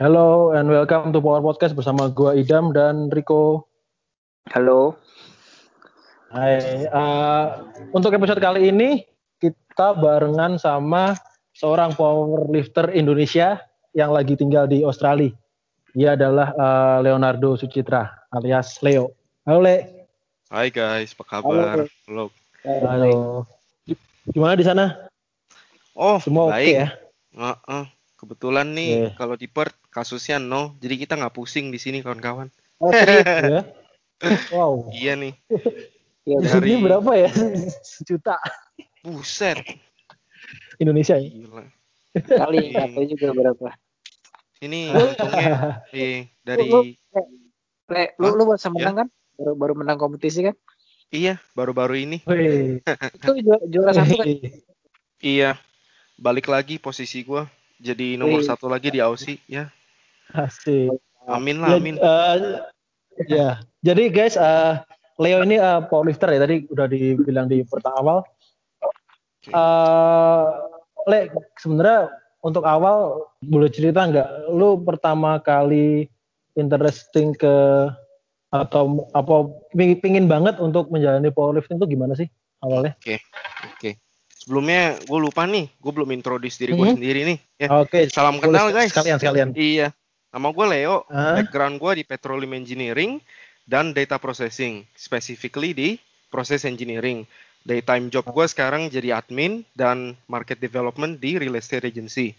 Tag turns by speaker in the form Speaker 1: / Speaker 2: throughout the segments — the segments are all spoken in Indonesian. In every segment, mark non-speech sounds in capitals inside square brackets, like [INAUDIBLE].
Speaker 1: Hello and welcome to Power Podcast bersama gua Idam dan Rico.
Speaker 2: Halo.
Speaker 1: Hai, uh, untuk episode kali ini kita barengan sama seorang powerlifter Indonesia yang lagi tinggal di Australia. Dia adalah uh, Leonardo Sucitra alias Leo. Halo Le.
Speaker 3: Hai guys, apa kabar?
Speaker 1: Halo. Halo. Gimana di sana?
Speaker 3: Oh,
Speaker 1: semua oke okay ya?
Speaker 3: Uh, uh, kebetulan nih yeah. kalau di Perth kasusnya no, jadi kita nggak pusing di sini kawan-kawan.
Speaker 1: Oh, ya? [LAUGHS] Wow.
Speaker 3: iya nih.
Speaker 1: Ya, Dari... Ini berapa ya? [LAUGHS] Sejuta.
Speaker 3: Buset.
Speaker 1: Indonesia ya?
Speaker 2: Gila. Kali tahu juga berapa.
Speaker 3: Ini [LAUGHS] untungnya eh, dari
Speaker 2: lu, lu, lu, lu baru menang ya? kan? Baru, baru menang kompetisi kan?
Speaker 3: Iya, baru-baru ini.
Speaker 2: itu juara, juara satu kan?
Speaker 3: iya. Balik lagi posisi gua jadi nomor Wih. satu lagi di Aussie ya.
Speaker 1: Asik.
Speaker 3: Amin lah, amin.
Speaker 1: Ya, uh, ya. Jadi guys, uh, Leo ini uh, powerlifter ya tadi udah dibilang di pertama awal. Uh, Le, sebenarnya untuk awal boleh cerita nggak lu pertama kali interesting ke atau apa pingin banget untuk menjalani powerlifting itu gimana sih awalnya?
Speaker 3: Oke, okay. oke. Okay. Sebelumnya gue lupa nih, gue belum introduce diri gue hmm. sendiri nih.
Speaker 1: Ya. Oke. Okay.
Speaker 3: Salam kenal guys.
Speaker 1: Sekalian sekalian.
Speaker 3: Iya. Nama gue Leo. Huh? Background gue di petroleum engineering dan data processing, specifically di process engineering. Daytime job gue sekarang jadi admin dan market development di real estate agency.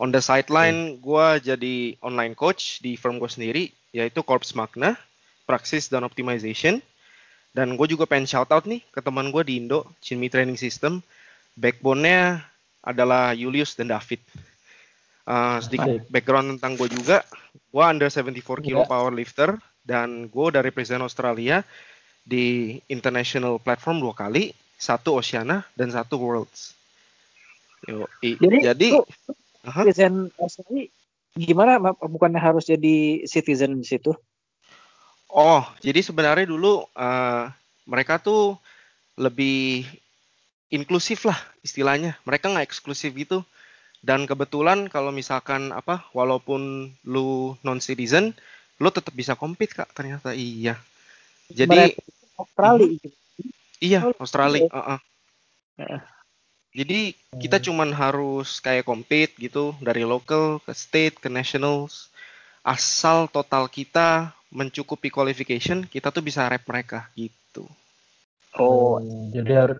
Speaker 3: On the sideline, gue jadi online coach di firm gue sendiri, yaitu Corps Magna, Praxis dan Optimization. Dan gue juga pengen shout out nih ke teman gue di Indo, Chinmi Training System. Backbone-nya adalah Julius dan David. Uh, sedikit background tentang gue juga, gue under 74 kilo yeah. powerlifter dan gue dari represent Australia di international platform dua kali, satu Oceana dan satu Worlds.
Speaker 2: Yo, i, jadi, jadi citizen Australia gimana? Bukannya harus jadi citizen di situ?
Speaker 3: Oh, jadi sebenarnya dulu uh, mereka tuh lebih inklusif lah istilahnya. Mereka nggak eksklusif gitu. Dan kebetulan kalau misalkan apa, walaupun lu non citizen, lu tetap bisa compete kak. Ternyata iya. Jadi
Speaker 2: Australia.
Speaker 3: Mm, iya, Australia. Uh -uh. Jadi kita hmm. cuman harus kayak compete gitu dari local ke state ke nationals. Asal total kita mencukupi qualification, kita tuh bisa rep mereka gitu.
Speaker 1: Oh, hmm, jadi harus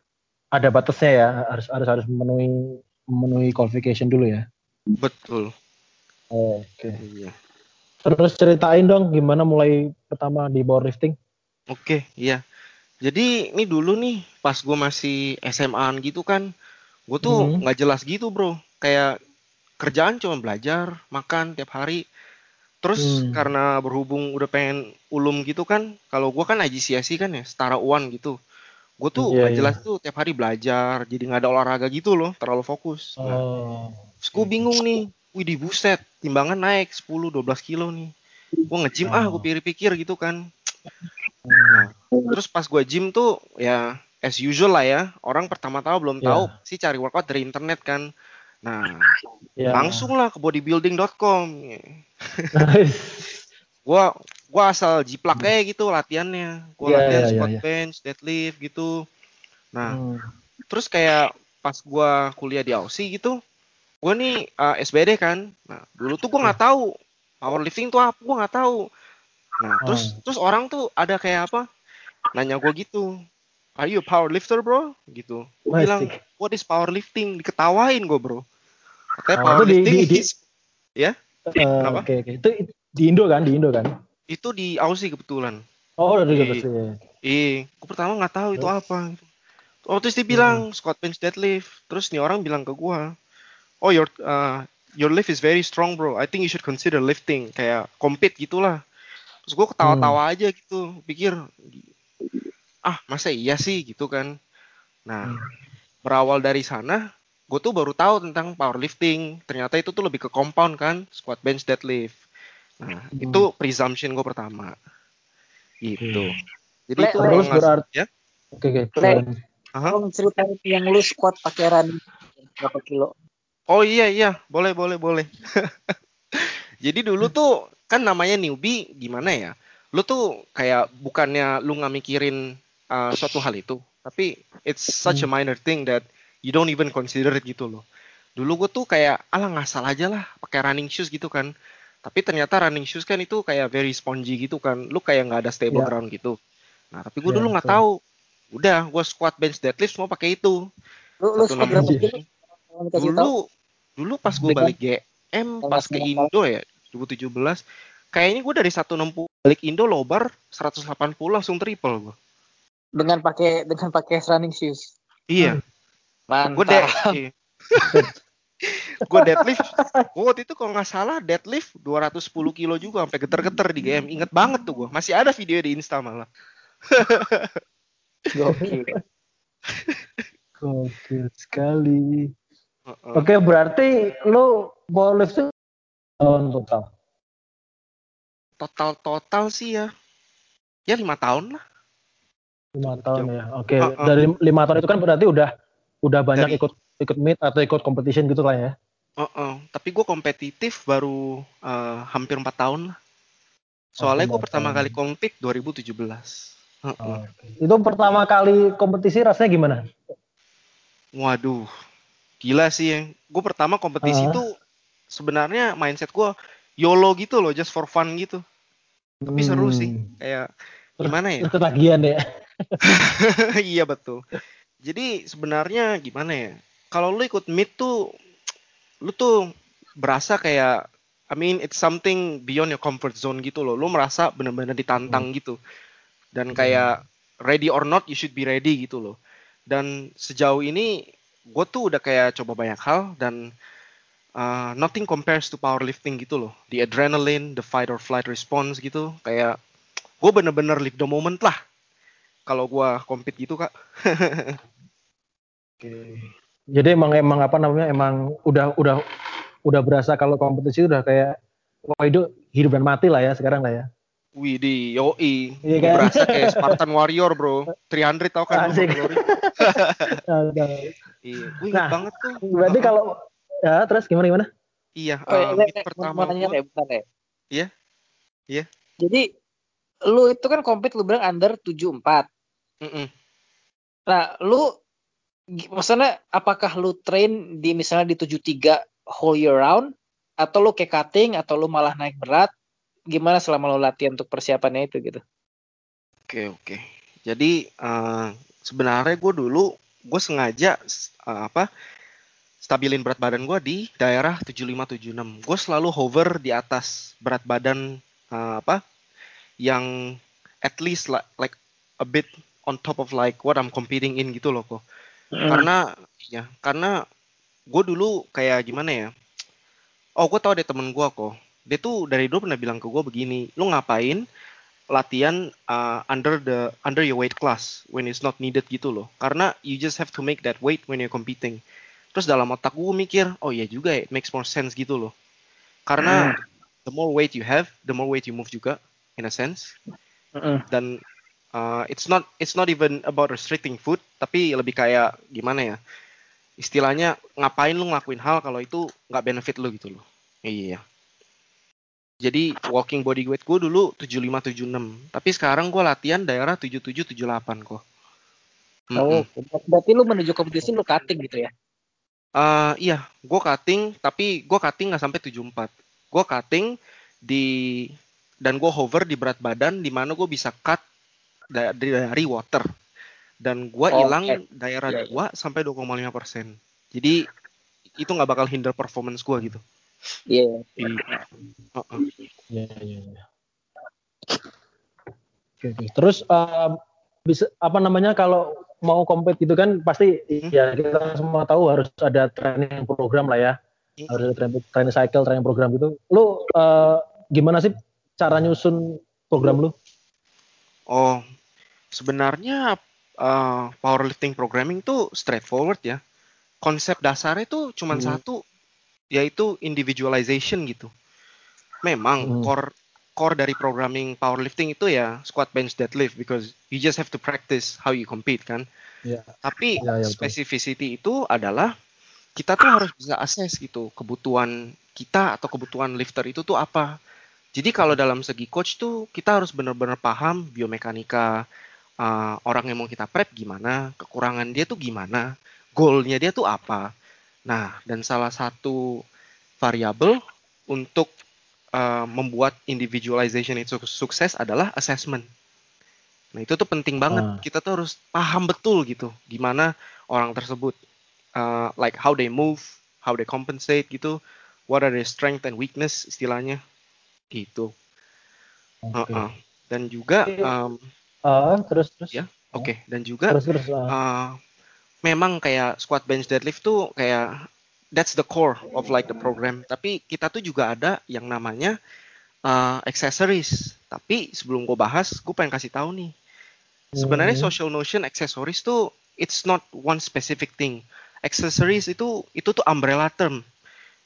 Speaker 1: ada batasnya ya, harus harus harus memenuhi memenuhi qualification dulu ya.
Speaker 3: Betul.
Speaker 1: Oh, Oke. Okay. Iya. Terus ceritain dong gimana mulai pertama di powerlifting?
Speaker 3: Oke, iya. Jadi ini dulu nih pas gue masih SMA gitu kan, gue tuh hmm. nggak hmm. jelas gitu bro. Kayak kerjaan cuma belajar, makan tiap hari. Terus hmm. karena berhubung udah pengen ulum gitu kan, kalau gue kan IGCSE kan ya, setara uan gitu. Gue tuh yeah, gak iya. jelas yeah. tuh tiap hari belajar, jadi nggak ada olahraga gitu loh, terlalu fokus. Nah, oh. Terus gue bingung nih, wih di buset, timbangan naik 10-12 kilo nih. Gue nge-gym oh. ah, gue pikir-pikir gitu kan. Nah, terus pas gue gym tuh ya as usual lah ya. Orang pertama tahu belum tahu yeah. sih cari workout dari internet kan. Nah, yeah. langsung lah ke bodybuilding.com. Nice. gua gua asal jiplak kayak gitu latihannya. Gua yeah, latihan yeah, squat yeah, bench, deadlift gitu. Nah, hmm. terus kayak pas gua kuliah di Aussie gitu, gua nih uh, SBD kan. Nah, dulu tuh gua nggak tahu powerlifting tuh apa, gua nggak tahu. Nah, terus oh. terus orang tuh ada kayak apa? Nanya gue gitu. Are you a powerlifter, bro? Gitu. Gue bilang, what is powerlifting? Diketawain gue, bro.
Speaker 1: Katanya oh, powerlifting di, di, is... ya? Uh, Oke, okay. Okay. Itu di Indo kan? Di Indo kan?
Speaker 3: Itu di Aussie kebetulan.
Speaker 1: Oh, udah di Aussie.
Speaker 3: Iya, gue pertama nggak tahu itu apa. Oh, terus dia bilang hmm. squat bench deadlift. Terus nih orang bilang ke gue, oh your uh, your lift is very strong, bro. I think you should consider lifting, kayak compete gitulah terus gue ketawa-tawa hmm. aja gitu pikir ah masa iya sih gitu kan nah hmm. berawal dari sana gue tuh baru tahu tentang powerlifting ternyata itu tuh lebih ke compound kan squat bench deadlift nah hmm. itu presumption gue pertama gitu hmm. jadi Le, itu
Speaker 1: terus berarti ya oke oke
Speaker 2: Tolong ceritain yang lu squat pakai run berapa kilo?
Speaker 3: Oh iya iya, boleh boleh boleh. [LAUGHS] Jadi dulu tuh kan namanya newbie gimana ya? Lu tuh kayak bukannya lu nggak mikirin uh, suatu hal itu, tapi it's such a hmm. minor thing that you don't even consider it gitu loh. Dulu gue tuh kayak alah ngasal aja lah pakai running shoes gitu kan. Tapi ternyata running shoes kan itu kayak very spongy gitu kan. Lu kayak nggak ada stable yeah. ground gitu. Nah tapi gue yeah, dulu nggak tahu. Udah gue squat bench deadlift mau pakai itu. Lu, lu Dulu dulu pas gue balik GM pas ke Indo ya 2017 kayaknya gue dari 160 balik Indo lobar 180 langsung triple gue.
Speaker 2: Dengan pakai dengan pakai running shoes.
Speaker 3: Iya. Mantap. Gue [LAUGHS] deh. Gue deadlift. Gue waktu itu kalau nggak salah deadlift 210 kilo juga sampai geter-geter di game inget banget tuh gue masih ada video di insta malah.
Speaker 1: Gokil. Gokil. Sekali. Uh -uh. oke berarti lu powerlift tuh tahun total?
Speaker 3: Total total sih ya. Ya lima tahun lah.
Speaker 1: Lima tahun ya. Oke uh -uh. dari lima tahun itu kan berarti udah udah banyak dari, ikut ikut meet atau ikut competition gitu lah ya?
Speaker 3: Uh -uh. Tapi gue kompetitif baru uh, hampir empat tahun lah. Soalnya gue pertama kali kompet 2017. Uh -uh.
Speaker 1: Oh, okay. Itu pertama kali kompetisi rasanya gimana?
Speaker 3: Waduh, gila sih yang gue pertama kompetisi itu uh. sebenarnya mindset gue YOLO gitu loh, just for fun gitu. Tapi hmm. seru sih, hmm. kayak gimana ya?
Speaker 1: Ketagihan ya. [LAUGHS]
Speaker 3: iya betul. Jadi sebenarnya gimana ya? kalau lu ikut meet tuh lu tuh berasa kayak I mean it's something beyond your comfort zone gitu loh. Lu merasa benar-benar ditantang hmm. gitu. Dan kayak ready or not you should be ready gitu loh. Dan sejauh ini gue tuh udah kayak coba banyak hal dan uh, nothing compares to powerlifting gitu loh. The adrenaline, the fight or flight response gitu. Kayak gue bener-bener live the moment lah. Kalau gue compete gitu kak. [LAUGHS]
Speaker 1: Oke. Okay. Jadi emang emang apa namanya emang udah udah udah berasa kalau kompetisi udah kayak wah itu hidup dan mati lah ya sekarang lah ya.
Speaker 3: Wih di yoi, iya kan? berasa kayak Spartan Warrior bro, 300 tau kan? Asik. [LAUGHS]
Speaker 1: iya, gue nah, banget tuh. Berarti kalau ya terus gimana gimana?
Speaker 3: Iya, oh, um, ya, pertama
Speaker 2: gue. Ya, bukan ya?
Speaker 3: Iya, iya.
Speaker 2: Jadi lu itu kan kompet lu bilang under 74. Mm -mm. Nah, lu maksudnya apakah lu train di misalnya di 73 whole year round atau lu kayak cutting atau lu malah naik berat gimana selama lu latihan untuk persiapannya itu gitu?
Speaker 3: Oke oke. Jadi uh, sebenarnya gue dulu gue sengaja uh, apa stabilin berat badan gue di daerah 7576 gue selalu hover di atas berat badan uh, apa yang at least like, like a bit on top of like what I'm competing in gitu loh kok Hmm. Karena ya, karena gue dulu kayak gimana ya? Oh, gue tau deh temen gue kok. Dia tuh dari dulu pernah bilang ke gue begini, lu ngapain latihan uh, under the under your weight class when it's not needed gitu loh. Karena you just have to make that weight when you're competing. Terus dalam otak gue mikir, oh iya juga ya, it makes more sense gitu loh. Karena hmm. the more weight you have, the more weight you move juga, in a sense. Hmm. Dan uh, it's not it's not even about restricting food tapi lebih kayak gimana ya? Istilahnya ngapain lu ngelakuin hal kalau itu nggak benefit lu gitu loh. Iya. Jadi walking body weight gue dulu 7576 tapi sekarang gue latihan daerah 7778 kok
Speaker 2: mm -mm. oh berarti lu menuju kompetisi lu cutting gitu ya?
Speaker 3: Uh, iya. Gue cutting tapi gue cutting nggak sampai 74 gue cutting di dan gue hover di berat badan di mana gue bisa cut dari, dari water dan gua hilang okay. daerah yeah, 2 yeah. sampai 2,5 persen jadi itu nggak bakal hinder performance gua gitu
Speaker 2: iya yeah.
Speaker 1: iya iya iya oke terus uh, bisa apa namanya kalau mau compete gitu kan pasti hmm? ya kita semua tahu harus ada training program lah ya hmm? harus ada training, training cycle training program gitu lu uh, gimana sih cara nyusun program lu
Speaker 3: Oh, sebenarnya uh, powerlifting programming tuh straightforward ya. Konsep dasarnya itu cuma hmm. satu, yaitu individualization gitu. Memang hmm. core core dari programming powerlifting itu ya squat, bench, deadlift because you just have to practice how you compete kan. Yeah. Tapi yeah, yeah, specificity itu adalah kita tuh harus bisa assess gitu kebutuhan kita atau kebutuhan lifter itu tuh apa. Jadi kalau dalam segi coach tuh kita harus benar-benar paham biomekanika uh, orang yang mau kita prep gimana, kekurangan dia tuh gimana, goalnya dia tuh apa. Nah, dan salah satu variabel untuk uh, membuat individualization itu sukses adalah assessment. Nah, itu tuh penting banget. Uh. Kita tuh harus paham betul gitu gimana orang tersebut uh, like how they move, how they compensate gitu, what are their strength and weakness istilahnya gitu. Okay. Uh -uh. Dan juga um,
Speaker 1: uh, terus terus
Speaker 3: ya, oke. Okay. Dan juga terus, terus, uh. Uh, memang kayak squat bench deadlift tuh kayak that's the core of like the program. Tapi kita tuh juga ada yang namanya uh, accessories. Tapi sebelum gue bahas, gue pengen kasih tahu nih Sebenarnya hmm. social notion accessories tuh it's not one specific thing. Accessories itu itu tuh umbrella term.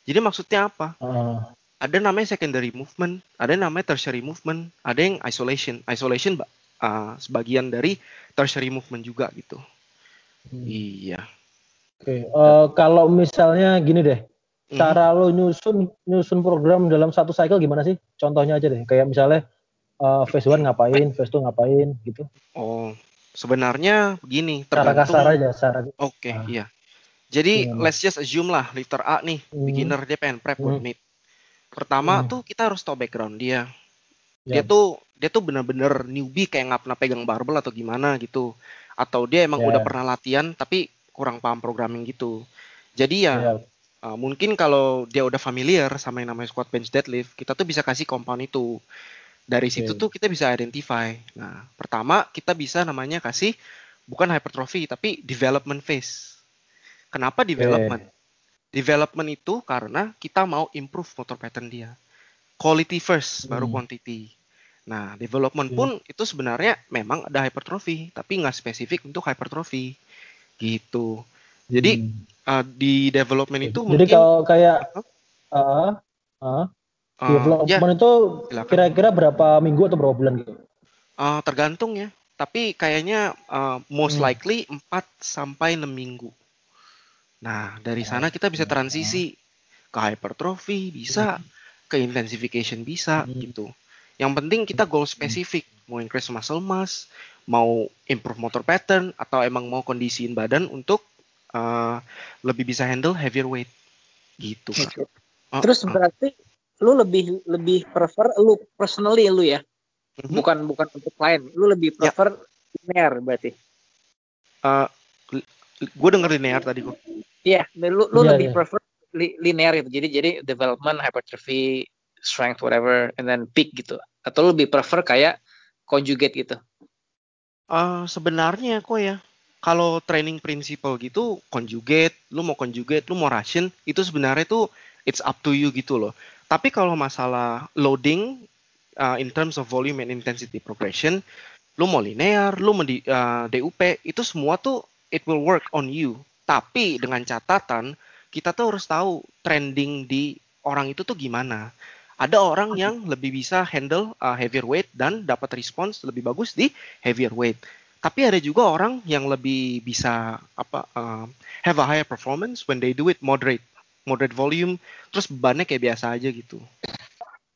Speaker 3: Jadi maksudnya apa? Uh. Ada namanya secondary movement, ada namanya tertiary movement, ada yang isolation. Isolation uh, sebagian dari tertiary movement juga gitu. Hmm. Iya.
Speaker 1: Oke, okay. uh, kalau misalnya gini deh, hmm. cara lo nyusun nyusun program dalam satu cycle gimana sih? Contohnya aja deh, kayak misalnya uh, phase one ngapain, phase two ngapain gitu?
Speaker 3: Oh, sebenarnya begini,
Speaker 1: tergantung. Cara kasar aja, cara.
Speaker 3: Oke, okay, nah. iya. Jadi Gimana? let's just assume lah liter A nih, hmm. beginner dia pengen prep hmm. Pertama hmm. tuh kita harus tahu background dia. Dia yeah. tuh dia tuh bener-bener newbie kayak nggak pernah pegang barbel atau gimana gitu. Atau dia emang yeah. udah pernah latihan tapi kurang paham programming gitu. Jadi ya yeah. uh, mungkin kalau dia udah familiar sama yang namanya squat bench deadlift, kita tuh bisa kasih compound itu. Dari situ tuh kita bisa identify. Nah, pertama kita bisa namanya kasih bukan hypertrophy tapi development phase. Kenapa development? Okay. Development itu karena kita mau improve motor pattern dia. Quality first, hmm. baru quantity. Nah, development pun hmm. itu sebenarnya memang ada hypertrophy, tapi nggak spesifik untuk hypertrophy. Gitu. Jadi hmm. uh, di development itu
Speaker 1: Jadi mungkin, kalau kayak uh, uh, Uh, development ya, itu kira-kira berapa minggu atau berapa bulan gitu?
Speaker 3: Uh, tergantung ya. Tapi kayaknya uh, most hmm. likely 4 sampai 6 minggu. Nah, dari sana kita bisa transisi ke hypertrophy bisa, ke intensification bisa hmm. gitu. Yang penting kita goal spesifik, mau increase muscle mass, mau improve motor pattern atau emang mau kondisiin badan untuk uh, lebih bisa handle heavier weight gitu kan.
Speaker 2: Uh, Terus berarti lu lebih lebih prefer lu personally lu ya mm-hmm. bukan bukan untuk klien lu lebih ya. prefer yeah. linear berarti
Speaker 3: uh, gue denger linear tadi kok
Speaker 2: iya yeah, lu lu yeah, lebih yeah. prefer li, linear itu jadi jadi development hypertrophy strength whatever and then peak gitu atau lebih prefer kayak conjugate gitu
Speaker 3: uh, sebenarnya kok ya kalau training principle gitu conjugate lu mau conjugate lu mau ration itu sebenarnya tuh it's up to you gitu loh tapi kalau masalah loading uh, in terms of volume and intensity progression, lu mau linear, lu mau di, uh, DUP, itu semua tuh it will work on you. Tapi dengan catatan kita tuh harus tahu trending di orang itu tuh gimana. Ada orang yang lebih bisa handle uh, heavier weight dan dapat respons lebih bagus di heavier weight. Tapi ada juga orang yang lebih bisa apa uh, have a higher performance when they do it moderate moderate volume terus bebannya kayak biasa aja gitu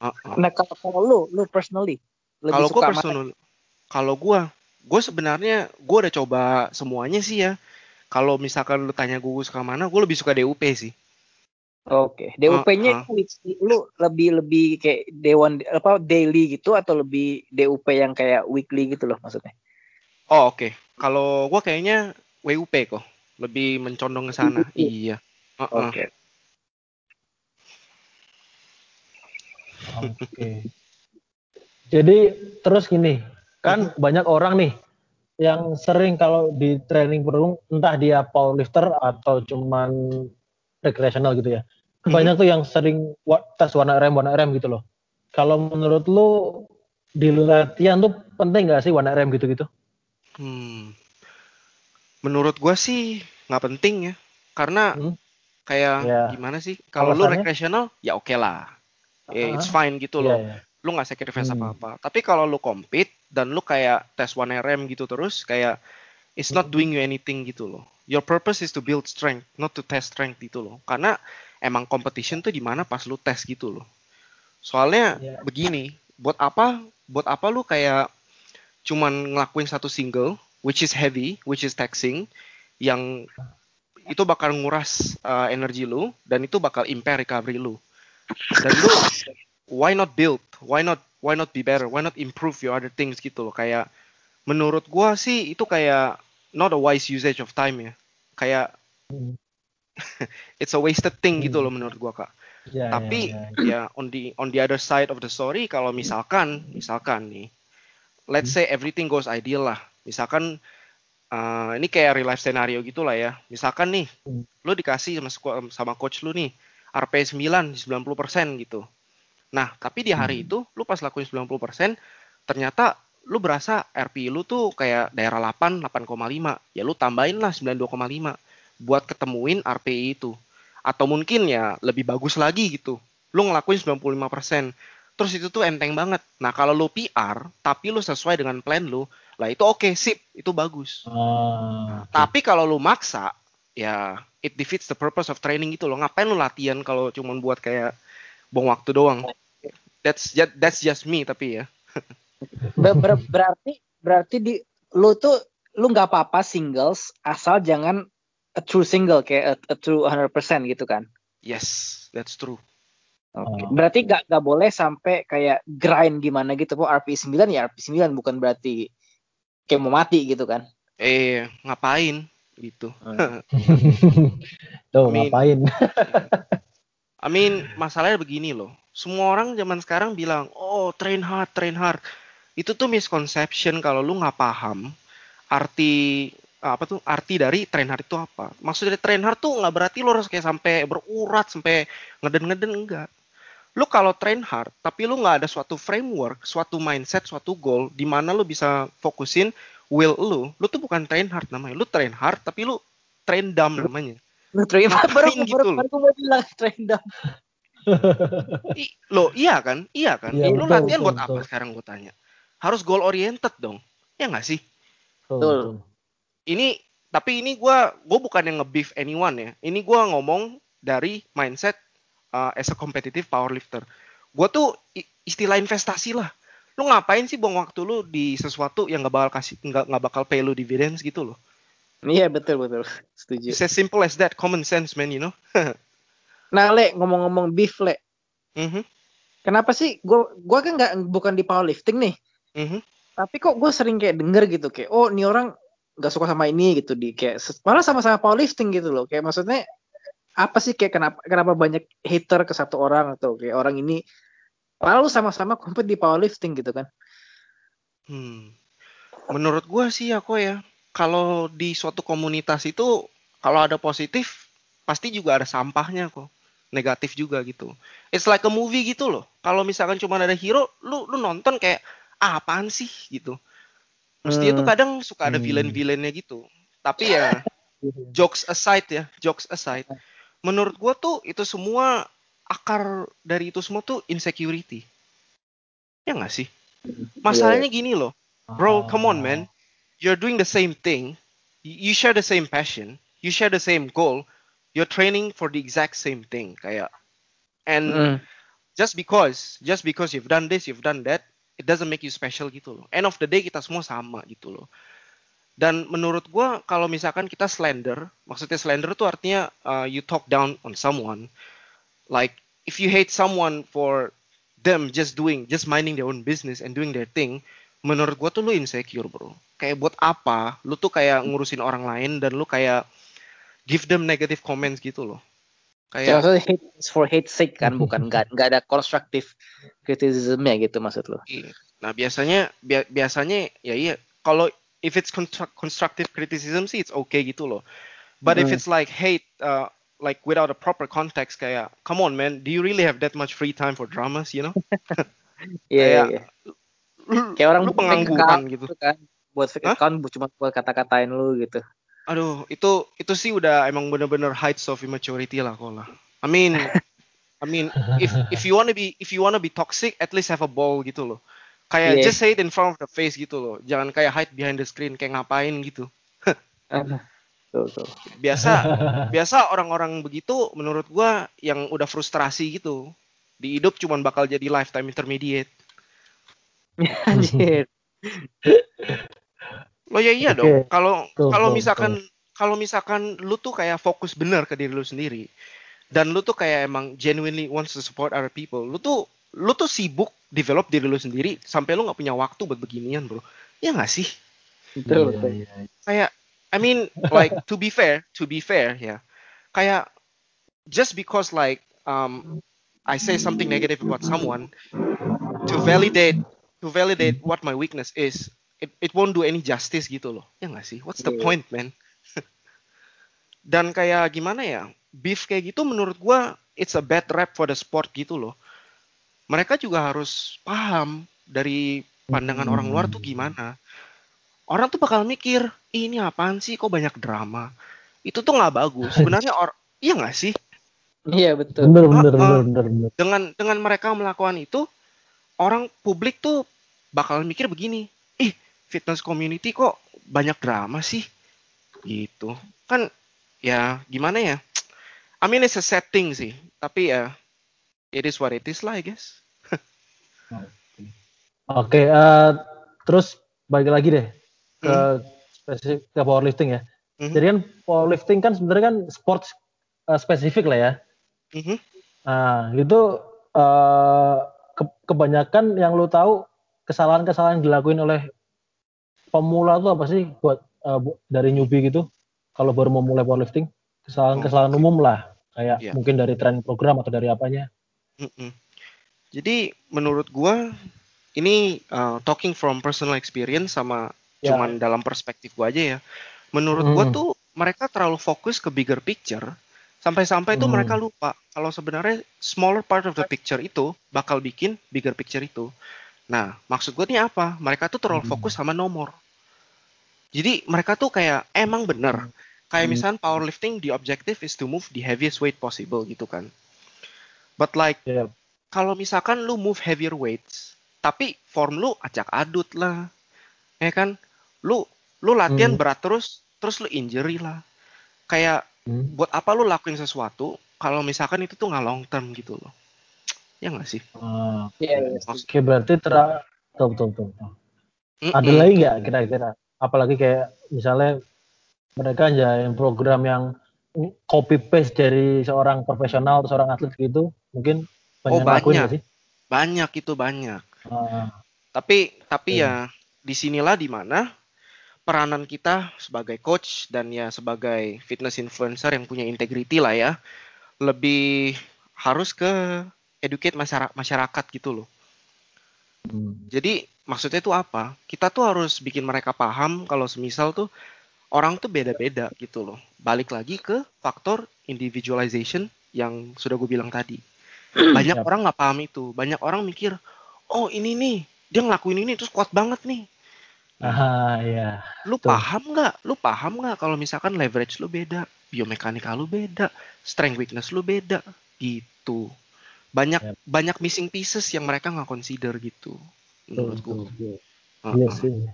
Speaker 2: uh -uh. nah kalau lu lu personally
Speaker 3: kalau gue personal kalau gue gue sebenarnya gue udah coba semuanya sih ya kalau misalkan lu tanya gue suka mana gue lebih suka DUP sih
Speaker 2: Oke, okay. DUP-nya uh, uh. lu lebih lebih kayak dewan apa daily gitu atau lebih DUP yang kayak weekly gitu loh maksudnya?
Speaker 3: Oh oke, okay. kalau gue kayaknya WUP kok, lebih mencondong ke sana. iya. Uh -uh. Oke. Okay.
Speaker 1: Oke. Jadi terus gini, kan banyak orang nih yang sering kalau di training perung entah dia powerlifter atau cuman recreational gitu ya. Hmm. Banyak tuh yang sering tes warna rem warna rem gitu loh. Kalau menurut lu di latihan tuh penting gak sih warna rem gitu-gitu?
Speaker 3: Hmm. Menurut gua sih nggak penting ya. Karena hmm. kayak ya. gimana sih? Kalau lu recreational ya oke okay lah ya it's fine gitu loh. Yeah, yeah. Lu nggak sacrifice hmm. apa-apa. Tapi kalau lu compete dan lu kayak tes one RM gitu terus kayak it's not doing you anything gitu loh. Your purpose is to build strength, not to test strength gitu loh. Karena emang competition tuh di mana pas lu tes gitu loh. Soalnya yeah. begini, buat apa buat apa lu kayak cuman ngelakuin satu single which is heavy, which is taxing yang itu bakal nguras uh, energi lu dan itu bakal impair recovery lu. Dan lu why not build? Why not why not be better? Why not improve your other things gitu loh. Kayak menurut gua sih itu kayak not a wise usage of time ya. Kayak hmm. [LAUGHS] it's a wasted thing gitu hmm. loh menurut gua Kak. Yeah, Tapi yeah, yeah. ya on the on the other side of the story kalau misalkan misalkan nih let's hmm. say everything goes ideal lah. Misalkan uh, ini kayak real life scenario gitulah ya. Misalkan nih, hmm. lu dikasih sama sama coach lu nih RP 9 90% gitu. Nah, tapi di hari hmm. itu lu pas lakuin 90%, ternyata lu berasa RP lu tuh kayak daerah 8, 8,5. Ya lu tambahin lah 92,5 buat ketemuin RPI itu. Atau mungkin ya lebih bagus lagi gitu. Lu ngelakuin 95%. Terus itu tuh enteng banget. Nah, kalau lu PR, tapi lu sesuai dengan plan lu, lah itu oke okay, sip itu bagus oh, okay. tapi kalau lu maksa ya it defeats the purpose of training itu lo ngapain lu latihan kalau cuma buat kayak buang waktu doang that's just, that's just me tapi ya
Speaker 2: ber, ber, berarti berarti di lu tuh lu nggak apa-apa singles asal jangan a true single kayak a, a true 100% gitu kan
Speaker 3: yes that's true
Speaker 2: Oke, okay. oh. berarti gak, gak boleh sampai kayak grind gimana gitu. Oh, RP 9 ya RP 9 bukan berarti kayak mau mati gitu kan
Speaker 3: eh ngapain gitu [LAUGHS]
Speaker 1: tuh I mean, ngapain [LAUGHS]
Speaker 3: I mean masalahnya begini loh semua orang zaman sekarang bilang oh train hard train hard itu tuh misconception kalau lu nggak paham arti apa tuh arti dari train hard itu apa. Maksud dari train hard tuh nggak berarti lo harus kayak sampai berurat sampai ngeden-ngeden enggak lu kalau train hard tapi lu nggak ada suatu framework suatu mindset suatu goal di mana lu bisa fokusin will lu lu tuh bukan train hard namanya. Lu train hard tapi lu train dumb namanya.
Speaker 2: Lu train hard baru gitu baru, baru mau bilang train dumb.
Speaker 3: I, lo iya kan? Iya kan? Ya, lu betul, latihan betul, buat betul. apa sekarang gue tanya harus goal oriented dong ya nggak sih
Speaker 2: betul
Speaker 3: ini tapi ini gue gue bukan yang nge-beef anyone ya ini gue ngomong dari mindset uh, as a competitive powerlifter. Gue tuh istilah investasi lah. Lu ngapain sih buang waktu lu di sesuatu yang gak bakal kasih nggak nggak bakal pay lu dividends gitu loh.
Speaker 2: Iya betul betul setuju.
Speaker 3: It's as simple as that, common sense man, you know. [LAUGHS]
Speaker 2: nah le ngomong-ngomong beef le. Mm-hmm. Kenapa sih gue gue kan nggak bukan di powerlifting nih. Mm-hmm. Tapi kok gue sering kayak denger gitu kayak oh ini orang nggak suka sama ini gitu di kayak malah sama-sama powerlifting gitu loh kayak maksudnya apa sih kayak kenapa kenapa banyak hater ke satu orang atau kayak orang ini lalu sama-sama kompet di powerlifting gitu kan?
Speaker 3: Hmm. Menurut gue sih ya kok ya, kalau di suatu komunitas itu kalau ada positif pasti juga ada sampahnya kok. Negatif juga gitu. It's like a movie gitu loh. Kalau misalkan cuma ada hero, lu lu nonton kayak ah, apaan sih gitu. Mesti hmm. itu kadang suka ada hmm. villain-villainnya gitu. Tapi ya jokes aside ya, jokes aside menurut gue tuh itu semua akar dari itu semua tuh insecurity. Ya nggak sih? Masalahnya iya. gini loh, bro, come on man, you're doing the same thing, you share the same passion, you share the same goal, you're training for the exact same thing kayak, and mm. just because, just because you've done this, you've done that, it doesn't make you special gitu loh. End of the day kita semua sama gitu loh. Dan menurut gue kalau misalkan kita slender, maksudnya slender itu artinya uh, you talk down on someone. Like if you hate someone for them just doing, just minding their own business and doing their thing, menurut gue tuh lu insecure bro. Kayak buat apa? Lu tuh kayak ngurusin orang lain dan lu kayak give them negative comments gitu loh.
Speaker 2: Kayak ya, hate for hate sake kan, [LAUGHS] bukan nggak nggak ada constructive criticism ya gitu maksud lo.
Speaker 3: Iya. Nah biasanya bi biasanya ya iya kalau if it's constructive criticism sih it's okay gitu loh. But mm. if it's like hate, uh, like without a proper context, kayak, come on man, do you really have that much free time for dramas, you know? [LAUGHS]
Speaker 2: Iya. yeah, yeah. Kayak orang lu pengangguran gitu. kan. Buat fake huh? account cuma buat kata-katain lu gitu.
Speaker 3: Aduh, itu itu sih udah emang bener-bener heights of immaturity lah kok lah. I mean, I mean, if if you wanna be if you wanna be toxic, at least have a ball gitu loh. Kayak yeah. just say it in front of the face gitu loh. Jangan kayak hide behind the screen kayak ngapain gitu. Tuh, tuh. Biasa biasa orang-orang begitu menurut gua yang udah frustrasi gitu. Di hidup cuman bakal jadi lifetime intermediate. [LAUGHS] Anjir. Lo ya iya okay. dong. Kalau kalau misalkan kalau misalkan lu tuh kayak fokus bener ke diri lu sendiri dan lu tuh kayak emang genuinely wants to support other people, lu tuh lu tuh sibuk develop diri lu sendiri sampai lu nggak punya waktu buat beginian, bro. Ya nggak sih? Betul, betul. Iya, iya. Kayak I mean, like to be fair, to be fair, ya. Yeah, kayak just because like um I say something negative about someone to validate to validate what my weakness is, it it won't do any justice gitu loh. Ya nggak sih? What's the yeah. point, man? [LAUGHS] Dan kayak gimana ya? Beef kayak gitu menurut gua it's a bad rap for the sport gitu loh. Mereka juga harus paham dari pandangan hmm. orang luar tuh gimana orang tuh bakal mikir ini apaan sih kok banyak drama itu tuh nggak bagus [LAUGHS] sebenarnya or iya nggak sih
Speaker 2: iya betul bener,
Speaker 3: bener, bener, bener, bener. dengan dengan mereka melakukan itu orang publik tuh bakal mikir begini fitness community kok banyak drama sih gitu kan ya gimana ya I mean it's a setting sih tapi ya it is what it is lah I guess [LAUGHS]
Speaker 1: Oke, okay, uh, terus balik lagi deh ke hmm. spesifik ke powerlifting ya. Mm-hmm. Jadi kan powerlifting kan sebenarnya kan sport uh, spesifik lah ya. Mm-hmm. Nah itu uh, ke, kebanyakan yang lo tahu kesalahan-kesalahan yang dilakuin oleh pemula itu apa sih buat uh, dari newbie gitu kalau baru mau mulai powerlifting kesalahan-kesalahan oh, umum lah kayak yeah. mungkin dari tren program atau dari apanya. Mm-hmm.
Speaker 3: Jadi menurut gua ini uh, talking from personal experience sama yeah. cuman dalam perspektif gua aja ya menurut hmm. gua tuh mereka terlalu fokus ke bigger picture sampai-sampai hmm. tuh mereka lupa kalau sebenarnya smaller part of the picture itu bakal bikin bigger picture itu nah maksud gue nih apa mereka tuh terlalu hmm. fokus sama nomor jadi mereka tuh kayak emang bener kayak hmm. misalnya powerlifting the objective is to move the heaviest weight possible gitu kan but like yeah. kalau misalkan lu move heavier weights tapi form lu acak adut lah ya kan lu lu latihan hmm. berat terus terus lu injury lah kayak hmm. buat apa lu lakuin sesuatu kalau misalkan itu tuh nggak long term gitu loh ya nggak sih
Speaker 1: uh, yeah, yeah. oke berarti ter betul betul betul, betul. Mm -mm. ada lagi nggak kira-kira apalagi kayak misalnya mereka yang program yang copy paste dari seorang profesional atau seorang atlet gitu mungkin
Speaker 3: banyak oh banyak sih? banyak itu banyak uh, tapi tapi yeah. ya di sinilah di mana peranan kita sebagai coach dan ya sebagai fitness influencer yang punya integrity lah ya lebih harus ke educate masyarakat gitu loh. Hmm. Jadi maksudnya itu apa? Kita tuh harus bikin mereka paham kalau semisal tuh orang tuh beda-beda gitu loh. Balik lagi ke faktor individualization yang sudah gue bilang tadi. Banyak yep. orang nggak paham itu. Banyak orang mikir, oh ini nih dia ngelakuin ini terus kuat banget nih.
Speaker 1: Ah ya.
Speaker 3: Lu Tuh. paham nggak? Lu paham nggak kalau misalkan leverage lu beda, biomekanika lu beda, strength weakness lu beda, gitu. Banyak banyak missing pieces yang mereka nggak consider gitu. Menurut gue.
Speaker 1: Iya sih.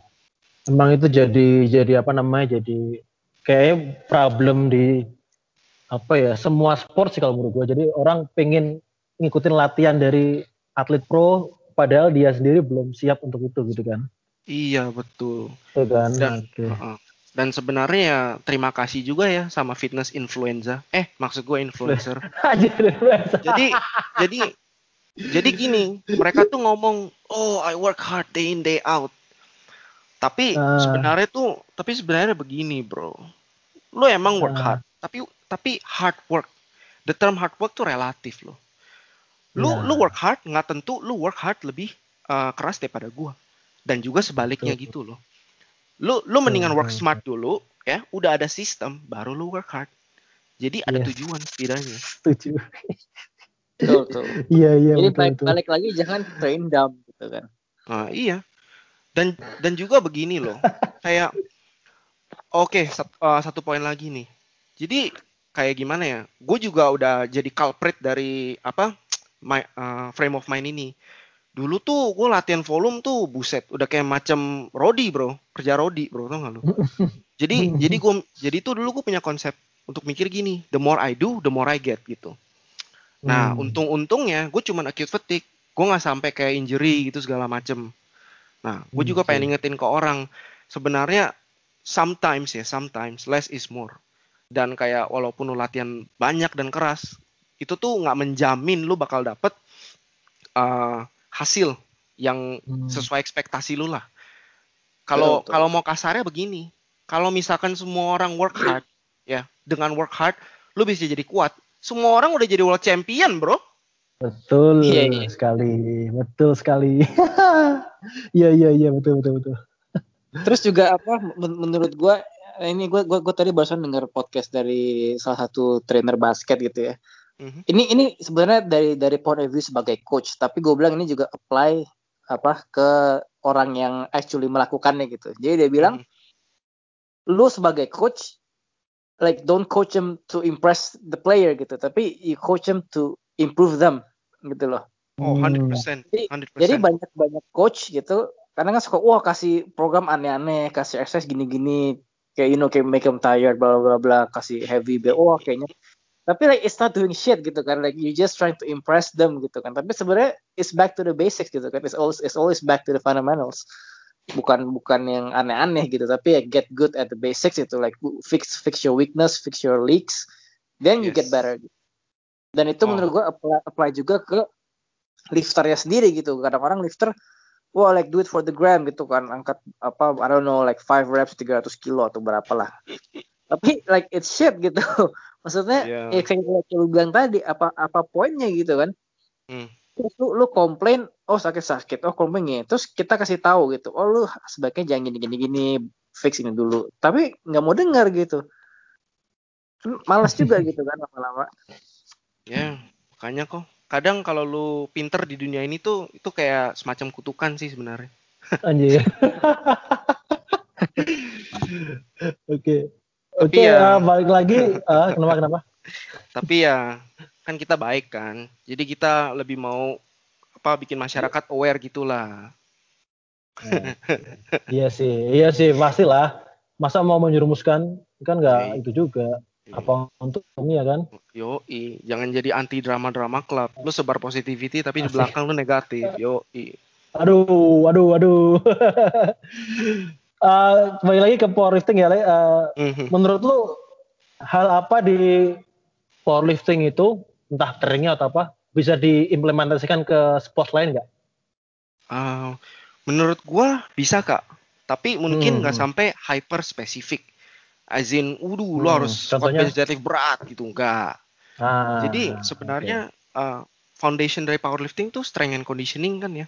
Speaker 1: Emang itu jadi jadi apa namanya? Jadi kayak problem di apa ya semua sport sih kalau menurut gue. Jadi orang pengen ngikutin latihan dari atlet pro, padahal dia sendiri belum siap untuk itu gitu kan.
Speaker 3: Iya betul. Dan, okay. uh, dan sebenarnya ya terima kasih juga ya sama fitness influenza. Eh maksud gue [LAUGHS] influencer. jadi jadi jadi gini mereka tuh ngomong oh I work hard day in day out. Tapi uh. sebenarnya tuh tapi sebenarnya begini bro. Lo emang work uh. hard tapi tapi hard work. The term hard work tuh relatif loh. Lu yeah. lu work hard nggak tentu lu work hard lebih uh, keras daripada gua dan juga sebaliknya Betul. gitu loh. Lu lu mendingan work smart dulu ya, udah ada sistem baru lu work hard. Jadi ada yeah. tujuan setidaknya.
Speaker 1: Tujuan.
Speaker 2: Betul, betul. [LAUGHS] Iya, iya. Jadi betul, balik, betul. balik lagi jangan train dumb gitu kan.
Speaker 3: Nah, iya. Dan dan juga begini loh. [LAUGHS] kayak oke, okay, sat, uh, satu poin lagi nih. Jadi kayak gimana ya? Gue juga udah jadi culprit dari apa? My, uh, frame of mind ini dulu tuh gue latihan volume tuh buset udah kayak macam Rodi bro. Kerja Rodi bro tau gak lu? [LAUGHS] Jadi jadi gue jadi tuh dulu gue punya konsep untuk mikir gini the more I do the more I get gitu. Nah hmm. untung-untungnya gue cuma acute fatigue. Gue nggak sampai kayak injury gitu segala macem. Nah gue juga okay. pengen ingetin ke orang sebenarnya sometimes ya sometimes less is more. Dan kayak walaupun lu latihan banyak dan keras itu tuh nggak menjamin lu bakal dapet uh, hasil yang hmm. sesuai ekspektasi lu lah. Kalau kalau mau kasarnya begini, kalau misalkan semua orang work hard, ya dengan work hard, lu bisa jadi kuat. Semua orang udah jadi world champion, bro.
Speaker 1: Betul yeah, yeah. sekali, betul sekali. [LAUGHS] Iya iya iya betul betul betul. [LAUGHS]
Speaker 2: Terus juga apa? menurut gua ini gua gua, gua tadi barusan dengar podcast dari salah satu trainer basket gitu ya. Mm-hmm. Ini ini sebenarnya dari dari point of view sebagai coach, tapi gue bilang ini juga apply apa ke orang yang actually melakukannya gitu. Jadi dia bilang, mm-hmm. lu sebagai coach, like don't coach them to impress the player gitu, tapi you coach them to improve them gitu loh.
Speaker 3: Oh, 100%. 100%. Jadi,
Speaker 2: jadi banyak banyak coach gitu, karena kan suka wah kasih program aneh-aneh, kasih exercise gini-gini, kayak you know kayak make them tired, bla bla bla, kasih heavy, bla, oh kayaknya tapi like it's not doing shit gitu kan. Like you just trying to impress them gitu kan. Tapi sebenarnya it's back to the basics gitu kan. It's always it's always back to the fundamentals. Bukan bukan yang aneh-aneh gitu. Tapi ya get good at the basics itu. Like fix fix your weakness fix your leaks. Then you yes. get better. Dan itu oh. menurut gua apply, apply juga ke lifternya sendiri gitu. Kadang orang lifter wah like do it for the gram gitu kan. Angkat apa I don't know like 5 reps 300 kilo atau berapa lah tapi like it's shit gitu. [LAUGHS] Maksudnya yeah. ya kayak lu bilang tadi apa apa poinnya gitu kan. Hmm. terus lu, lu komplain oh sakit sakit oh komplain ya terus kita kasih tahu gitu oh lu sebaiknya jangan gini gini gini fix ini dulu. Tapi nggak mau dengar gitu. Malas juga [LAUGHS] gitu kan lama-lama.
Speaker 3: Ya yeah, makanya kok. Kadang kalau lu pinter di dunia ini tuh itu kayak semacam kutukan sih sebenarnya.
Speaker 1: Anjir [LAUGHS] oke Oke okay, ya, uh, balik lagi. Uh, kenapa kenapa? [LAUGHS]
Speaker 3: Tapi ya kan kita baik kan. Jadi kita lebih mau apa bikin masyarakat aware gitulah.
Speaker 1: Hmm. iya sih, iya sih pastilah. Masa mau menjerumuskan kan nggak okay. itu juga. Iya. Apa untuk ini ya kan?
Speaker 3: Yo, jangan jadi anti drama-drama club. Lu sebar positivity tapi Asik. di belakang lu negatif. Yo,
Speaker 1: Aduh, aduh, aduh. [LAUGHS] uh, kembali lagi ke powerlifting ya, uh, mm-hmm. menurut lu hal apa di powerlifting itu entah trainingnya atau apa bisa diimplementasikan ke sport lain nggak?
Speaker 3: Uh, menurut gua bisa kak, tapi mungkin nggak hmm. sampai hyper spesifik. Azin, udah hmm. lo harus contohnya berat gitu enggak. Ah, Jadi sebenarnya okay. uh, foundation dari powerlifting tuh strength and conditioning kan ya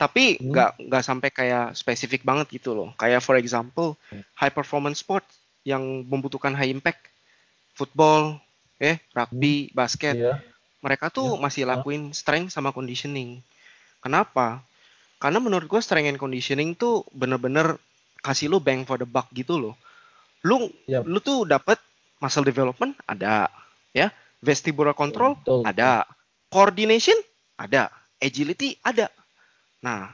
Speaker 3: tapi hmm. nggak hmm. nggak sampai kayak spesifik banget gitu loh kayak for example high performance sport yang membutuhkan high impact football eh rugby hmm. basket yeah. mereka tuh yeah. masih lakuin strength sama conditioning kenapa karena menurut gue strength and conditioning tuh bener-bener kasih lu bang for the buck gitu loh lu yep. lu tuh dapat muscle development ada ya vestibular control Betul. ada coordination ada agility ada Nah,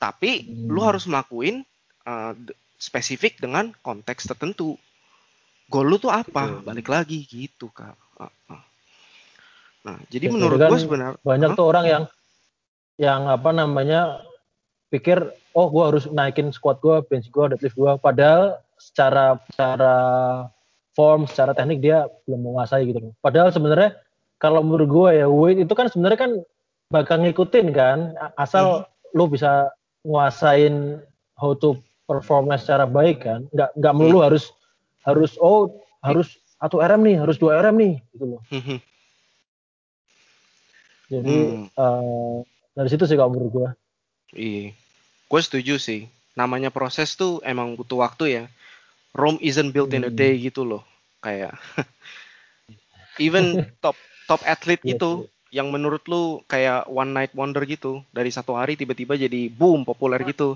Speaker 3: tapi hmm. lu harus melakuin uh, spesifik dengan konteks tertentu. Goal lu tuh apa? Betul. Balik lagi gitu, Kak. Nah, jadi ya, menurut kan gua sebenarnya
Speaker 1: banyak huh? tuh orang yang yang apa namanya pikir oh gua harus naikin squat gua, bench gua, deadlift gua padahal secara secara form, secara teknik dia belum menguasai gitu. Padahal sebenarnya kalau menurut gua ya weight itu kan sebenarnya kan bakal ngikutin kan asal hmm lu bisa nguasain how to perform secara baik kan nggak nggak melulu hmm. harus harus oh harus satu rm nih harus dua rm nih gitu loh hmm. jadi hmm. uh, dari situ sih kalau menurut gue
Speaker 3: iya gue setuju sih namanya proses tuh emang butuh waktu ya Rome isn't built in a hmm. day gitu loh kayak [LAUGHS] even [LAUGHS] top top athlete yes, iya itu yang menurut lu kayak one night wonder gitu dari satu hari tiba-tiba jadi boom populer gitu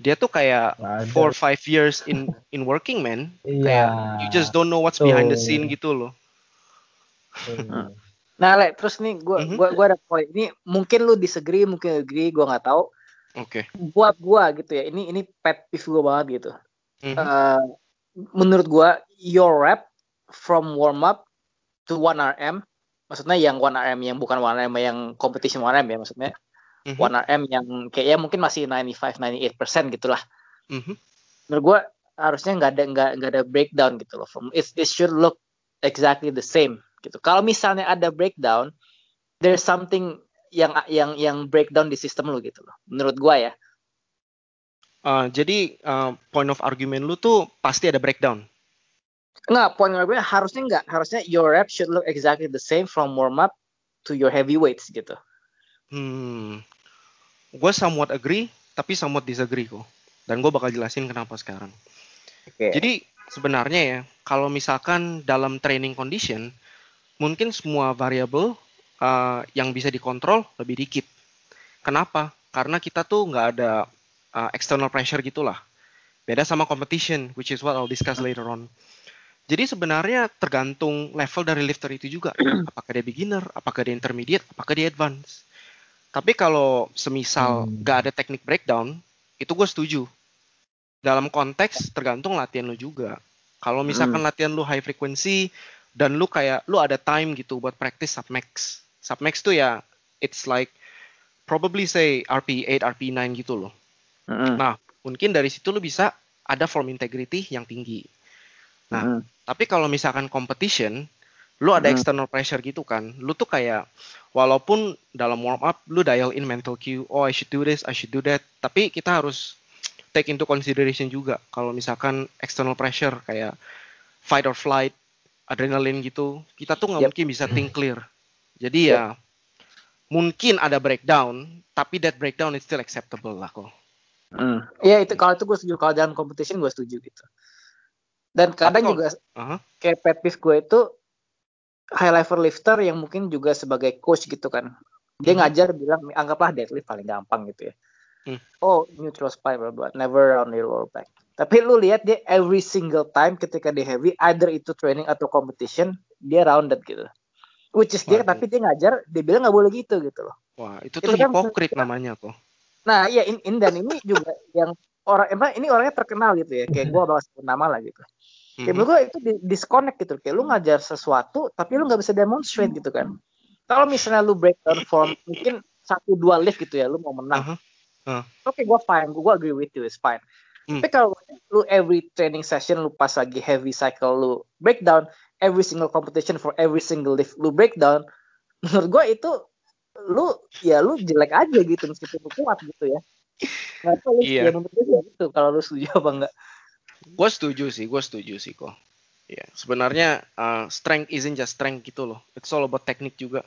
Speaker 3: dia tuh kayak four five years in in working man iya. kayak you just don't know what's behind the scene gitu loh
Speaker 2: Nah, Le, terus nih gue mm -hmm. gua gua ada poin. Ini mungkin lu disagree, mungkin agree, gue nggak tahu.
Speaker 3: Oke. Okay.
Speaker 2: Buat gue gitu ya, ini ini pet peeve gue banget gitu. Mm -hmm. uh, menurut gue, your rep from warm up to 1 RM, maksudnya yang 1 RM yang bukan 1 RM yang competition 1 RM ya maksudnya. Mm -hmm. 1 RM yang kayaknya mungkin masih 95 98% gitulah. Mm -hmm. Menurut gue harusnya nggak ada nggak nggak ada breakdown gitu loh. From it, it should look exactly the same gitu. Kalau misalnya ada breakdown, there's something yang yang yang breakdown di sistem lu gitu loh. Menurut gua ya.
Speaker 3: Uh, jadi uh, point of argument lu tuh pasti ada breakdown.
Speaker 2: Enggak, point of argument harusnya enggak. Harusnya your rep should look exactly the same from warm up to your heavyweights gitu.
Speaker 3: Hmm. Gue somewhat agree, tapi somewhat disagree kok. Dan gue bakal jelasin kenapa sekarang. Okay. Jadi sebenarnya ya, kalau misalkan dalam training condition, mungkin semua variabel uh, yang bisa dikontrol lebih dikit. Kenapa? Karena kita tuh nggak ada uh, external pressure gitulah. Beda sama competition, which is what I'll discuss later on. Jadi sebenarnya tergantung level dari lifter itu juga. Apakah dia beginner, apakah dia intermediate, apakah dia advance. Tapi kalau semisal hmm. nggak ada teknik breakdown, itu gue setuju. Dalam konteks tergantung latihan lu juga. Kalau misalkan hmm. latihan lu high frequency, dan lu kayak lu ada time gitu buat practice submax submax tuh ya it's like probably say RP 8 RP 9 gitu loh mm-hmm. nah mungkin dari situ lu bisa ada form integrity yang tinggi nah mm-hmm. tapi kalau misalkan competition lu ada mm-hmm. external pressure gitu kan lu tuh kayak walaupun dalam warm up lu dial in mental cue oh I should do this I should do that tapi kita harus take into consideration juga kalau misalkan external pressure kayak fight or flight adrenalin gitu, kita tuh nggak yep. mungkin bisa think clear. Jadi ya mungkin ada breakdown, tapi that breakdown is still acceptable lah kok.
Speaker 2: Hmm. Iya itu kalau itu gue setuju kalau dalam competition gue setuju gitu. Dan kadang Atau, juga uh-huh. kayak pet peeve gue itu high level lifter yang mungkin juga sebagai coach gitu kan. Dia hmm. ngajar bilang anggaplah deadlift paling gampang gitu ya. Hmm. Oh neutral spine blah blah never on your lower back. Tapi lu lihat dia every single time ketika dia heavy, either itu training atau competition, dia rounded gitu. Which is dia, tapi dia ngajar, dia bilang nggak boleh gitu gitu loh.
Speaker 3: Wah, itu tuh itu kan, hipokrit namanya tuh.
Speaker 2: Nah, iya in, in dan ini juga yang orang emang ini orangnya terkenal gitu ya, kayak [LAUGHS] gue bawa sebut nama lah gitu. Kayak mm-hmm. gue itu di, disconnect gitu, kayak lu ngajar sesuatu tapi lu nggak bisa demonstrate gitu kan. Kalau misalnya lu breakdown form mungkin satu dua lift gitu ya, lu mau menang. Uh -huh. Uh. Oke, okay, gue fine, gue agree with you, it's fine. Hmm. Tapi kalau lu every training session lu pas lagi heavy cycle lu breakdown, every single competition for every single lift lu breakdown, [LAUGHS] menurut gue itu lu ya lu jelek aja gitu meskipun lu kuat gitu ya. Nah, lu, iya. ya menurut gue gitu kalau lu setuju apa enggak?
Speaker 3: Gue setuju sih, gue setuju sih kok. Ya, sebenarnya uh, strength isn't just strength gitu loh. It's all about teknik juga.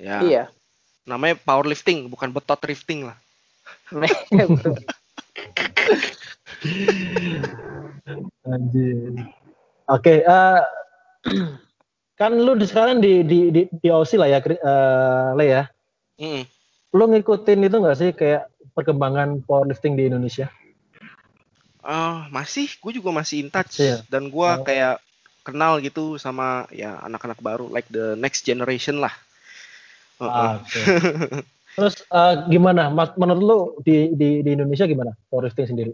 Speaker 3: Ya. Iya. Namanya powerlifting, bukan betot lifting lah. [LAUGHS]
Speaker 1: Anjir. Oke, okay, uh, eh, [CLEARS THROAT] kan lu sekarang di di di, di Aussie lah ya, uh, Le ya. Mm. Lu ngikutin itu nggak sih kayak perkembangan powerlifting di Indonesia?
Speaker 3: Uh, masih, gue juga masih in touch yeah. dan gue oh. kayak kenal gitu sama ya anak-anak baru, like the next generation lah. Uh -uh. Ah, okay.
Speaker 1: Terus uh, gimana? Menurut lu di, di di Indonesia gimana powerlifting sendiri?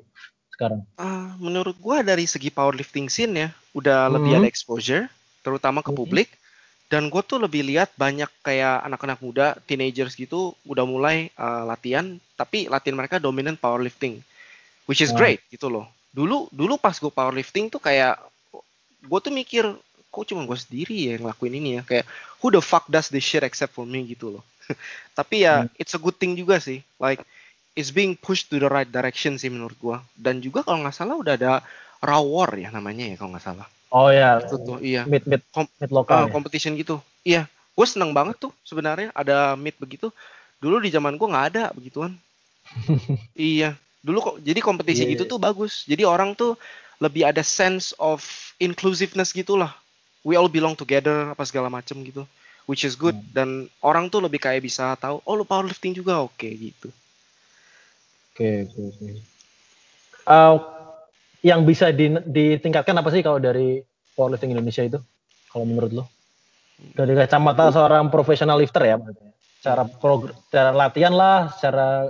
Speaker 1: sekarang?
Speaker 3: Uh, menurut gua dari segi powerlifting scene ya, udah hmm. lebih ada exposure, terutama ke hmm. publik. Dan gue tuh lebih lihat banyak kayak anak-anak muda, teenagers gitu, udah mulai uh, latihan, tapi latihan mereka dominan powerlifting, which is ah. great gitu loh. Dulu dulu pas gue powerlifting tuh kayak gue tuh mikir kok cuma gue sendiri ya yang ngelakuin ini ya kayak who the fuck does this shit except for me gitu loh [LAUGHS] tapi ya hmm. it's a good thing juga sih like is being pushed to the right direction sih menurut gua. Dan juga kalau nggak salah udah ada Raw War ya namanya ya kalau nggak salah.
Speaker 1: Oh ya.
Speaker 3: Itu tuh iya.
Speaker 1: Mid mid Kom mid lokal. Uh,
Speaker 3: ya? Competition gitu. Iya. Gue seneng banget tuh sebenarnya ada mid begitu. Dulu di zaman gua nggak ada begituan. [LAUGHS] iya. Dulu kok jadi kompetisi yeah, gitu yeah. tuh bagus. Jadi orang tuh lebih ada sense of inclusiveness gitulah. We all belong together apa segala macem gitu. Which is good hmm. dan orang tuh lebih kayak bisa tahu oh lu powerlifting juga oke okay, gitu.
Speaker 1: Oke, oke, oke. Uh, yang bisa di, ditingkatkan apa sih kalau dari powerlifting Indonesia itu? Kalau menurut lo? Dari kacamata seorang profesional lifter ya maksudnya. Cara pro, cara latihan lah, secara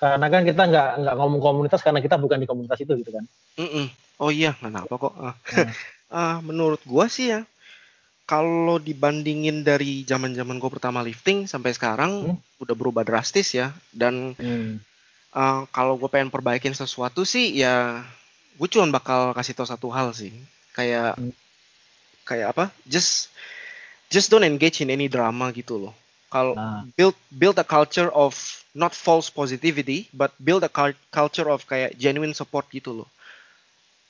Speaker 1: karena kan kita nggak nggak ngomong komunitas karena kita bukan di komunitas itu gitu kan.
Speaker 3: Mm -mm. Oh iya, kenapa kok? Uh, uh, [LAUGHS] menurut gua sih ya, kalau dibandingin dari zaman-zaman gue pertama lifting sampai sekarang hmm? udah berubah drastis ya dan hmm. uh, kalau gue pengen perbaikin sesuatu sih ya gue cuma bakal kasih tau satu hal sih kayak hmm. kayak apa just just don't engage in any drama gitu loh kalau nah. build build a culture of not false positivity but build a culture of kayak genuine support gitu loh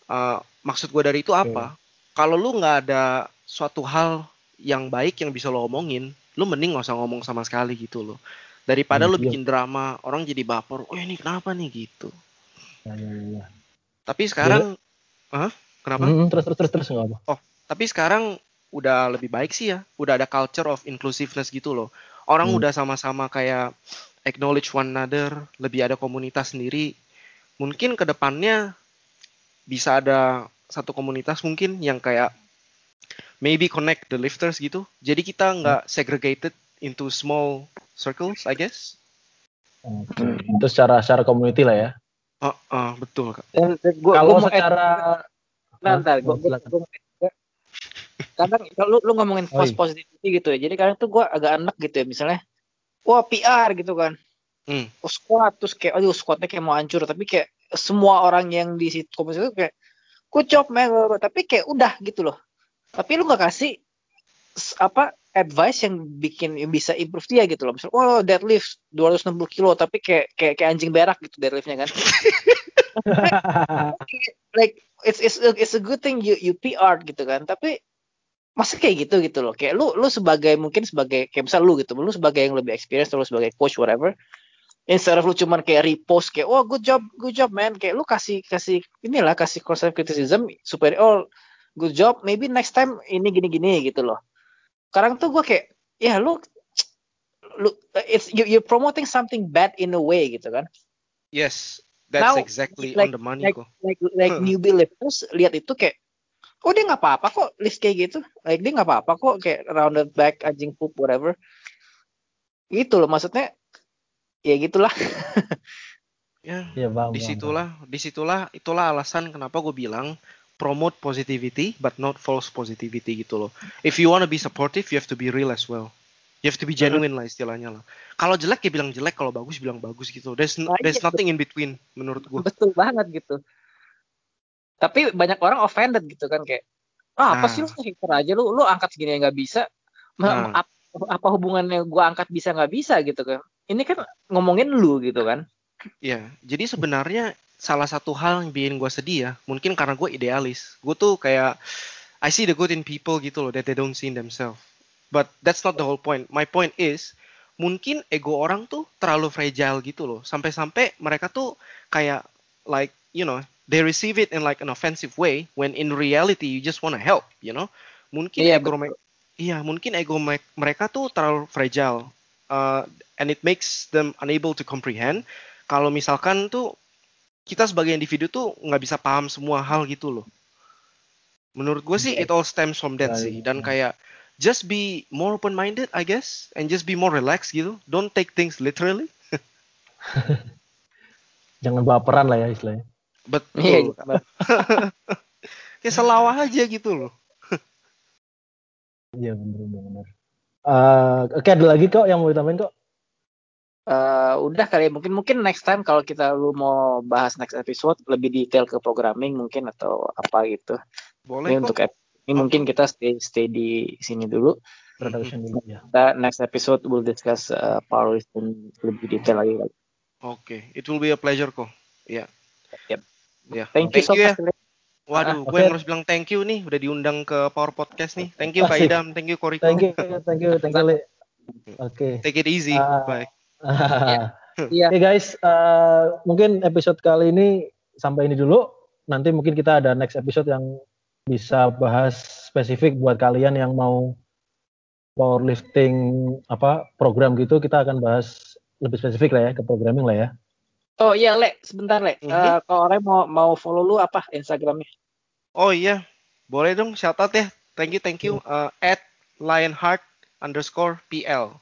Speaker 3: uh, maksud gue dari itu apa okay. kalau lu nggak ada suatu hal yang baik yang bisa lo omongin, lo mending gak usah ngomong sama sekali gitu loh. Daripada hmm, lo iya. bikin drama, orang jadi baper, oh ini kenapa nih gitu. Ya, ya, ya. Tapi sekarang, ah kenapa?
Speaker 1: Hmm, terus terus terus terus
Speaker 3: nggak apa. Oh, tapi sekarang udah lebih baik sih ya, udah ada culture of inclusiveness gitu loh. Orang hmm. udah sama-sama kayak acknowledge one another, lebih ada komunitas sendiri. Mungkin ke depannya bisa ada satu komunitas mungkin yang kayak maybe connect the lifters gitu. Jadi kita nggak segregated into small circles, I guess.
Speaker 1: Okay. itu secara secara community lah ya.
Speaker 3: Uh, uh, betul kak.
Speaker 1: Kalau secara
Speaker 2: nanti gue kadang kalau lu, lu ngomongin false oh, positivity gitu ya. Jadi kadang tuh gue agak enak gitu ya misalnya. Wah PR gitu kan. Hmm. Oh, squat terus kayak aduh squatnya kayak mau hancur tapi kayak semua orang yang di situ komunitas itu kayak job man tapi kayak udah gitu loh tapi lu nggak kasih apa advice yang bikin yang bisa improve dia gitu loh. Misal, oh deadlift 260 kilo tapi kayak kayak, kayak anjing berak gitu deadliftnya kan. [LAUGHS] like it's it's it's a good thing you you PR gitu kan. Tapi masa kayak gitu gitu loh. Kayak lu lu sebagai mungkin sebagai kayak misal lu gitu, lu sebagai yang lebih experience lu sebagai coach whatever. Instead of lu cuman kayak repost kayak oh good job good job man kayak lu kasih kasih inilah kasih constructive criticism supaya oh good job maybe next time ini gini-gini gitu loh sekarang tuh gue kayak ya lu lu it's you you promoting something bad in a way gitu kan
Speaker 3: yes that's Now, exactly like, on the money
Speaker 2: like,
Speaker 3: kok
Speaker 2: like like huh. [LAUGHS] newbie lifters lihat itu kayak oh dia nggak apa-apa kok lift kayak gitu like dia nggak apa-apa kok kayak rounded back anjing poop whatever gitu loh maksudnya ya gitulah [LAUGHS]
Speaker 3: ya, ya bang, di situlah bang. di situlah itulah alasan kenapa gue bilang promote positivity but not false positivity gitu loh. If you wanna be supportive, you have to be real as well. You have to be genuine lah istilahnya lah. Kalau jelek ya bilang jelek, kalau bagus bilang bagus gitu. There's no, there's nothing in between menurut gue.
Speaker 2: Betul banget gitu. Tapi banyak orang offended gitu kan kayak, ah apa nah. sih lu hater aja lu, lu angkat segini nggak bisa. Nah. Apa, apa hubungannya gue angkat bisa nggak bisa gitu kan? Ini kan ngomongin lu gitu kan?
Speaker 3: Iya, jadi sebenarnya salah satu hal yang bikin gue sedih ya, mungkin karena gue idealis. Gue tuh kayak I see the good in people gitu loh that they don't see in themselves. But that's not the whole point. My point is mungkin ego orang tuh terlalu fragile gitu loh. Sampai-sampai mereka tuh kayak like you know they receive it in like an offensive way when in reality you just wanna help, you know. Mungkin yeah, ego mereka Iya, mungkin ego mereka tuh terlalu fragile. Uh, and it makes them unable to comprehend kalau misalkan tuh kita sebagai individu tuh nggak bisa paham semua hal gitu loh. Menurut gue sih it all stems from that sih dan kayak just be more open minded I guess and just be more relaxed gitu. Don't take things literally. [LAUGHS]
Speaker 1: Jangan baperan lah ya istilahnya.
Speaker 3: Betul. Iya, [LAUGHS] Kayak selawah aja gitu loh.
Speaker 1: Iya benar benar. Uh, Oke ada lagi kok yang mau ditambahin kok?
Speaker 2: uh, udah kali ya. mungkin mungkin next time kalau kita lu mau bahas next episode lebih detail ke programming mungkin atau apa gitu. Boleh. Ini kok. untuk ini mungkin kita stay stay di sini dulu. Production dulu ya. Kita next episode we'll discuss uh, powerlifting lebih detail lagi. Oke,
Speaker 3: okay. it will be a pleasure kok. Ya.
Speaker 2: Yeah. Yep. Yeah. Thank, thank you so you, much. Ya.
Speaker 3: Waduh, gue yang harus bilang thank you nih, udah diundang ke Power Podcast nih. Thank you Kak Idam, thank you Koriko.
Speaker 1: Thank you, thank you, thank you, [LAUGHS] Oke. Okay.
Speaker 3: Take it easy. Uh, Bye. [LAUGHS]
Speaker 1: Iya. Oke okay, guys, uh, mungkin episode kali ini sampai ini dulu. Nanti mungkin kita ada next episode yang bisa bahas spesifik buat kalian yang mau powerlifting apa program gitu. Kita akan bahas lebih spesifik lah ya ke programming lah ya.
Speaker 2: Oh iya Le, sebentar Le. Mm -hmm. uh, kalau orang mau mau follow lu apa Instagramnya?
Speaker 3: Oh iya, boleh dong shout out ya. Thank you, thank you. Uh, at Lionheart underscore PL.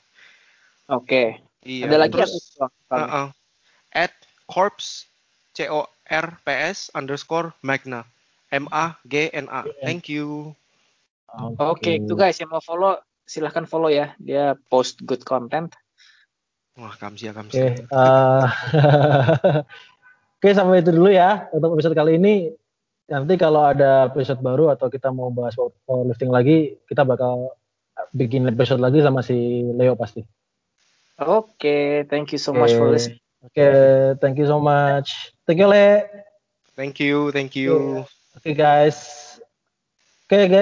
Speaker 2: Oke. Okay. Iya. Ada lagi terus,
Speaker 3: uh, uh, at corpse c o r p s underscore magna m a g n a. Thank you.
Speaker 2: Oke, okay. okay, itu guys yang mau follow silahkan follow ya. Dia post good content.
Speaker 3: Wah, kamsia kamsia.
Speaker 1: Oke, okay, uh, [LAUGHS] Oke, sampai itu dulu ya untuk episode kali ini. Nanti kalau ada episode baru atau kita mau bahas powerlifting lagi, kita bakal bikin episode lagi sama si Leo pasti.
Speaker 2: Oke, okay, thank you so okay. much for listening.
Speaker 1: Oke, okay, thank you so much. Thank you, Le.
Speaker 3: Thank you, thank you.
Speaker 1: Oke, okay, guys. Oke, okay, guys.